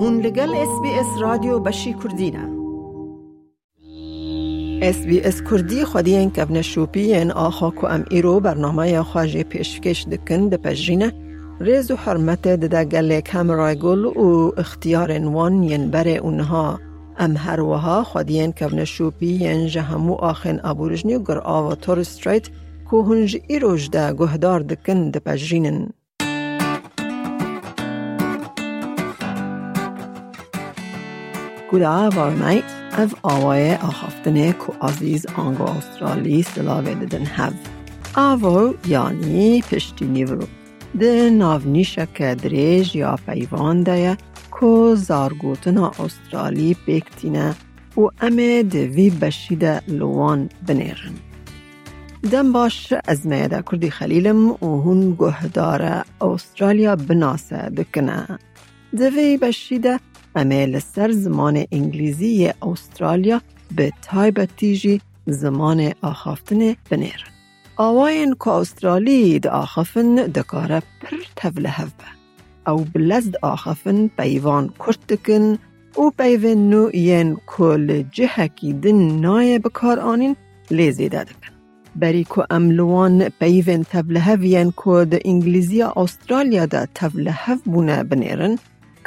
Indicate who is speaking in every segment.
Speaker 1: هون لگل اس بی اس رادیو بشی کردینه اس بی اس کردی خودی این کبن شوپی این آخا که ام ایرو برنامه خواجه پیشکش دکن ده پجرینه ریز و حرمت ده گله کمرای گل و اختیار وان ین بر اونها. ام هر وها خودین کبن شوپی ین جهمو آخن ابورجنی گر آوا تور ستریت که هنج ایروش ده گهدار دکن ده. Good afternoon, ev آوای آخافتنه که عزیز آنگو استرالی سلاوه ددن هف. آوو یعنی پشتی نیورو. ده ناونیشک دریج یا پیوان ده که زارگوتنا استرالی بکتینه و امه دوی بشید لوان بنیرن. دم باش از میده کردی خلیلم و هون گهدار استرالیا بناسه دکنه. دوی بشیده امه لسر زمان انگلیزی استرالیا به تایبتیجی زمان آخافتن بنیرن. آواین که استرالی دا آخافن دکاره پر تفله هفبه. او بلزد آخافن پیوان کرتکن و پیوان نو ین کل جهکی دن نای بکار آنین لیزیده دکن. املوان پیوان تفله هفین که دا بنیرن که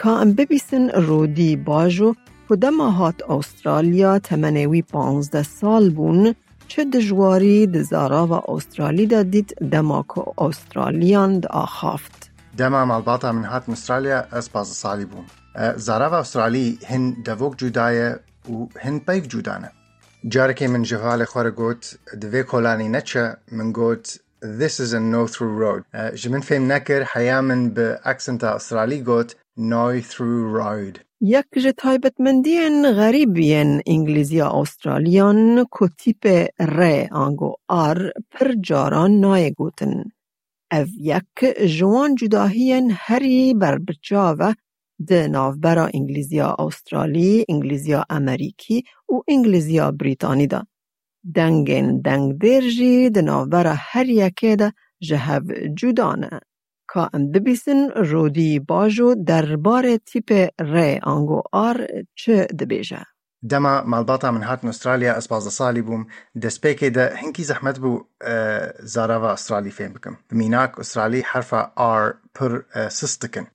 Speaker 1: ام ببیسن رودی باجو که دماهات استرالیا تمنوی پانزده سال بون چه دجواری دزارا و استرالی دا دید دما که استرالیان دا آخافت.
Speaker 2: دما مالباتا من هات استرالیا از باز سالی بون. زارا و استرالی هن دوک جدایه و هن پیف جدانه. جارکی من جوال خوار گوت دوی کولانی نچه من گوت This is a no through road. جمن فهم نکر حیا من به اکسنت استرالی گوت no through road.
Speaker 1: یک جه تایبتمندین غریبین انگلیزی استرالیان که تیپ ر آنگو آر پر جاران نای گوتن. او یک جوان جداهین هری بر بچاوه ده نافبرا انگلیزیا استرالی، انگلیزیا امریکی و انگلیزیا بریتانی دا. دنگین دنگ درجی ده نافبرا هر یکه ده جهو جدانه. که ام ببیسن رودی باجو درباره تیپ ری آنگو آر چه دبیجه؟
Speaker 2: دما مالباتا من هاتن از باز سالی بوم. دسپیکی ده هنکی زحمت بو زاراوا استرالی فهم بکم. بمیناک استرالی حرفا آر پر سستکن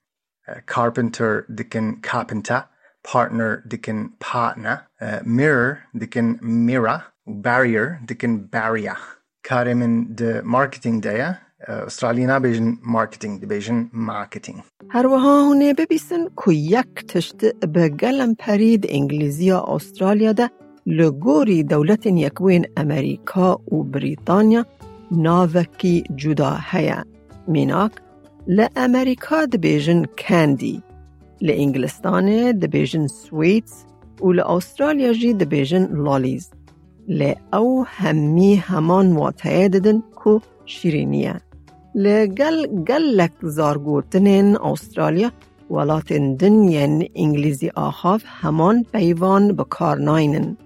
Speaker 2: carpenter دکن. carpenter partner دکن partner mirror دکن mirror barrier دکن barrier کار من ده مارکتینگ ده استرالیا نبیجن مارکتینگ دبیجن مارکتینگ
Speaker 1: هر وها هونه ببیسن که یک تشت به گلم پرید انگلیزی استرالیا ده لگوری دولت یکوین امریکا و بریتانیا ناوکی جدا هیا. میناک لامریکا دبیجن کندی لانگلستان دبیجن سویتس و لأسترالیا جی دبیجن لالیز. لی او همی همان واتهه ددن که شیرینیه. لگل گلک زارگورتنین استرالیا ولاتن دنین انگلیزی آخاف همان پیوان بکار ناینن.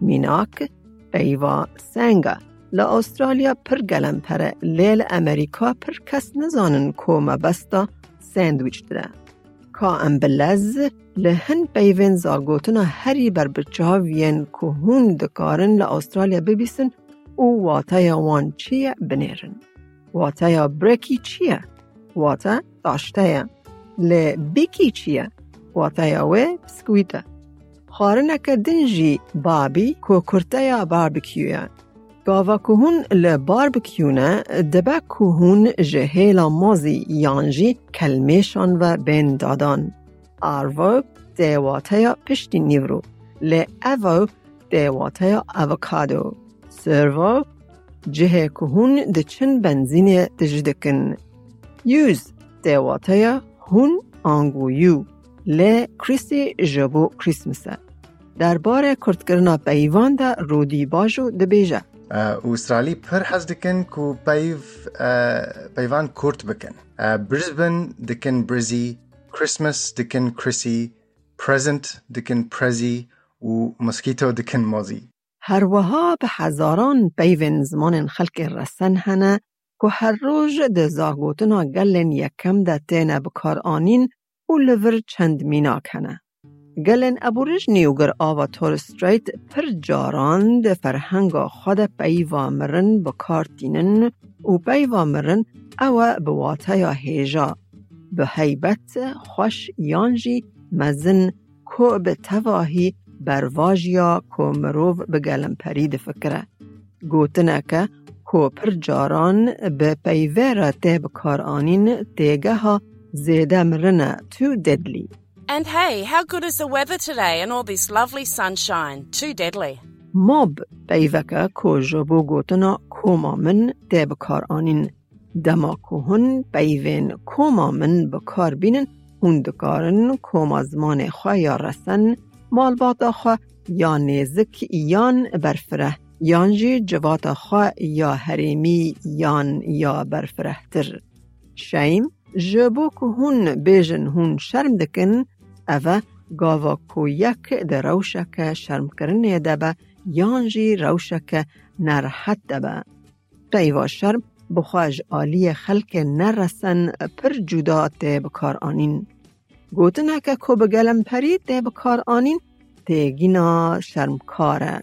Speaker 1: میناک پیوا سنگا لا استرالیا پر گلم پره لیل امریکا پر کس نزانن کو مبستا ساندویچ ده. کا ام بلز لهن پیوین زارگوتنا هری بر بچه ها وین که هون دکارن لا استرالیا ببیسن او واتای وان چیه بنیرن. واتا یا برکی چیه؟ واتا داشته ل بیکی چیه؟ واتا یا و بسکویته. خارنک دنجی بابی کو کرته یا؟ باربکیوه گاوا کهون ل باربکیونه دبه کهون جهیلا مازی یانجی کلمیشان و بین دادان. آرو دیواتا یا پشتی نیورو. ل اوو دیواتا یا اوکادو. سرو جهه کهون ده چن بنزین تجدکن. یوز دیواته هون آنگو یو لی کریسی جبو کریسمسه. درباره کردکرنا پیوان ده رودی باجو ده بیجه.
Speaker 2: استرالی پر حز دکن کو پیو پیوان کرد بکن. برزبن دکن برزی، کریسمس دکن کریسی، پرزنت دکن پرزی و مسکیتو
Speaker 1: هر وها به هزاران پیوین زمان خلق رسن هنه که هر روز ده زاگوتنا گلن یکم ده تینه بکار آنین و لور چند میناک هنه. گلن ابورجنی و گر آوا تور ستریت پر جاران ده فرهنگا خود پیوا مرن بکارتینن و پیوا مرن او بواته یا هیجا به حیبت خوش یانجی مزن کو به تواهی برواجیا کو مروف به پرید فکره. گوتنه که کو پر جاران به پیوه ته بکار آنین تیگه ها زیده مرنه تو ددلی.
Speaker 3: And hey, how good is the weather today and all this lovely sunshine? Too deadly.
Speaker 1: ماب پیوکه کو جبو گوتنا کوما من ته بکار آنین. دما کو هن پیوین کوما من بکار بینن هون دکارن کوما زمان خواه یا رسن مال باتا خواه یا نیزک یان برفره یان جی جوات خواه یا حریمی یان یا برفرهتر. شیم جبو که هون بیجن هون شرم دکن اوه گاوا کو یک در روشک شرم کرنه دبه یان جی روشک نرحت دبه. قیوا شرم بخواج آلی خلک نرسن پر جدا ته بکار. گوتنه که کو بگلم پرید ته بکار آنین تیگینا شرمکاره.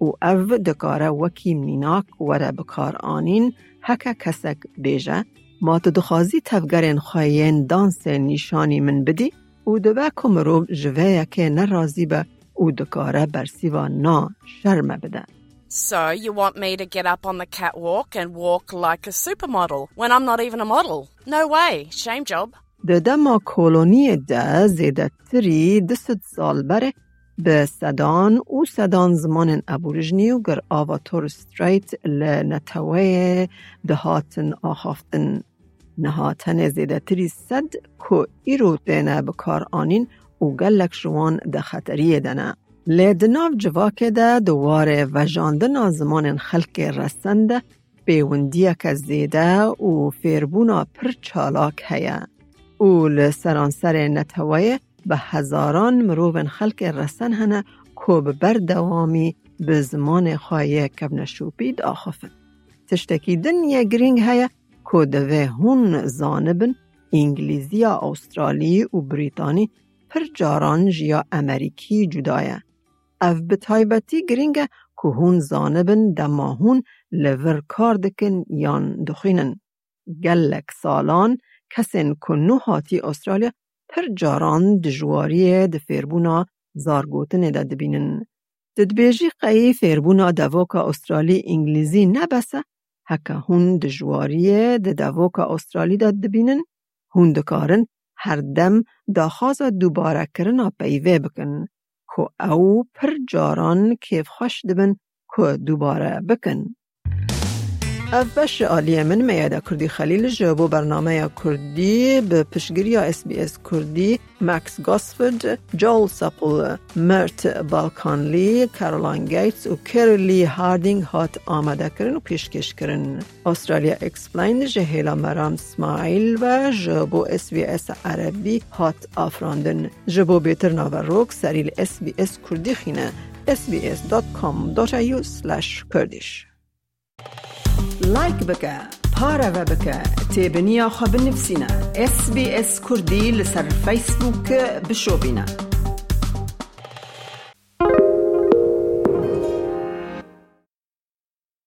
Speaker 1: و او دکاره وکی میناک وره بکار آنین هکا کسک بیجه ما تو دخوازی تفگرین خواهین دانس نیشانی من بدی و دوه کمروب جوه که نرازی به او دکاره برسیوا نا شرم بده.
Speaker 3: So you want me to get up on the catwalk and walk like a supermodel when I'm not even a model? No way. Shame job.
Speaker 1: ده دما کولونی ده زیده تری دست سال بره به سدان و سدان زمان ابورجنی و گر آوا تور ستریت لنتوه دهاتن آخافتن نهاتن زیده تری صد که ایرو دینه بکار آنین و گلک شوان ده خطریه دنه. لیدناف جواکه ده دواره وجاندن زمان خلق رسنده پیوندیه که زیده و فیربونا پر چالاک هیه. او لسرانسر نتوه به هزاران مروون خلق رسن هنه کو به بردوامی به زمان خواهی کبن شوپید آخفن. تشتکی دنیا گرینگ هیا کو دوه هون زانبن انگلیزی استرالی و بریتانی پر جاران جیا امریکی جدایه. اف به تایبتی گرینگه که هون زانبن دما هون لور کار دکن یان دخینن. گلک سالان کسین که نو هاتی استرالیا پر جاران دجواری د زارگوتن دا دبینن. ددبیجی قایی فیربونا دواکا استرالی انگلیزی نبسه هکا هون دجواری د استرالی دا دبینن هون دکارن هر دم دا خوازا دوباره کرنا پیوه بکن که او پر جاران کیف خوش دبن که دوباره بکن. اف بش عالی من میاده کردی خلیل جوابو برنامه کردی به پشگیری اس بی اس کردی مکس گاسفرد، جول ساپل، مرت بالکانلی، کارولان گیتس و کریلی هاردینگ هات آمده کرن و پیشکش کرن. استرالیا اکسپلین جهیلا مرام سمایل و جوابو اس بی اس عربی هات آفراندن. جوابو بیتر ناوروک سریل اس بی اس کردی خینه sbs.com.au slash kurdish لایک بکە پارەوە بکە تێبنییا خە بنفسینە SسBS کوردی لەسەر فیسبووکە بشۆبینە.